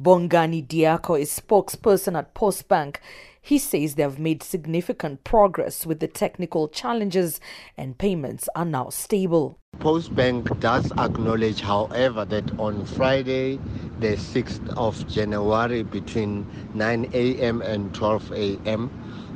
Bongani Diako is spokesperson at Postbank. He says they have made significant progress with the technical challenges and payments are now stable. Postbank does acknowledge, however, that on Friday, the 6th of January, between 9 a.m. and 12 a.m.,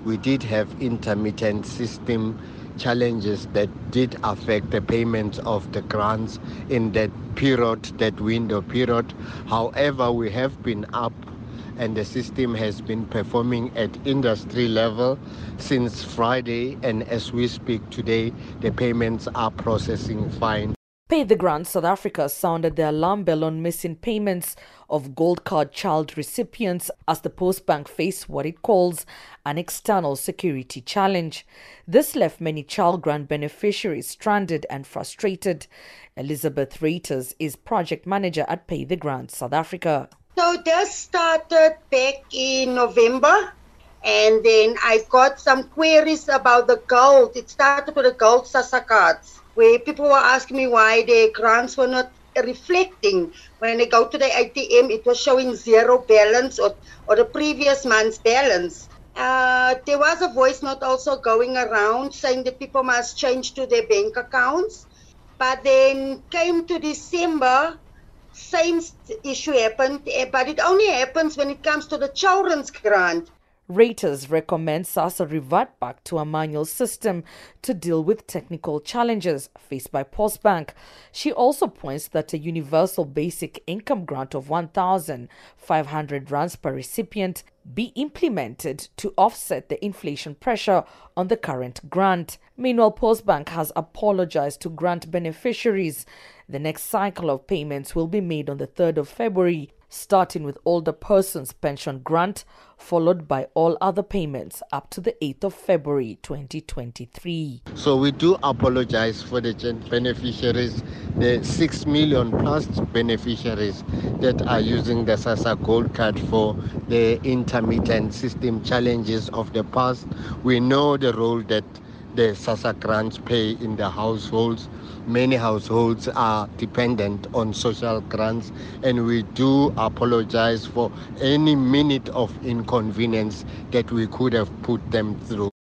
we did have intermittent system challenges that did affect the payments of the grants in that period, that window period. However, we have been up and the system has been performing at industry level since Friday and as we speak today the payments are processing fine. Pay the Grant South Africa sounded the alarm bell on missing payments of Gold Card child recipients as the Postbank faced what it calls an external security challenge. This left many child grant beneficiaries stranded and frustrated. Elizabeth Reuters is project manager at Pay the Grant South Africa. So this started back in November and then I got some queries about the gold. It started with the gold SASSA cards where people were asking me why their grants were not reflecting. When they go to the ATM, it was showing zero balance or, or the previous month's balance. Uh, there was a voice note also going around saying that people must change to their bank accounts. But then came to December, same issue happened, eh, but it only happens when it comes to the children's grant. Reuters recommend SASSA revert back to a manual system to deal with technical challenges faced by Postbank. She also points that a universal basic income grant of 1,500 rands per recipient be implemented to offset the inflation pressure on the current grant. Meanwhile, Postbank has apologized to grant beneficiaries. The next cycle of payments will be made on the 3rd of February starting with older persons pension grant, followed by all other payments up to the 8th of February 2023. So we do apologize for the beneficiaries, the 6 million plus beneficiaries that are using the SASSA Gold Card for the intermittent system challenges of the past. We know the role that the SASSA grants pay in the households. Many households are dependent on social grants, and we do apologize for any minute of inconvenience that we could have put them through.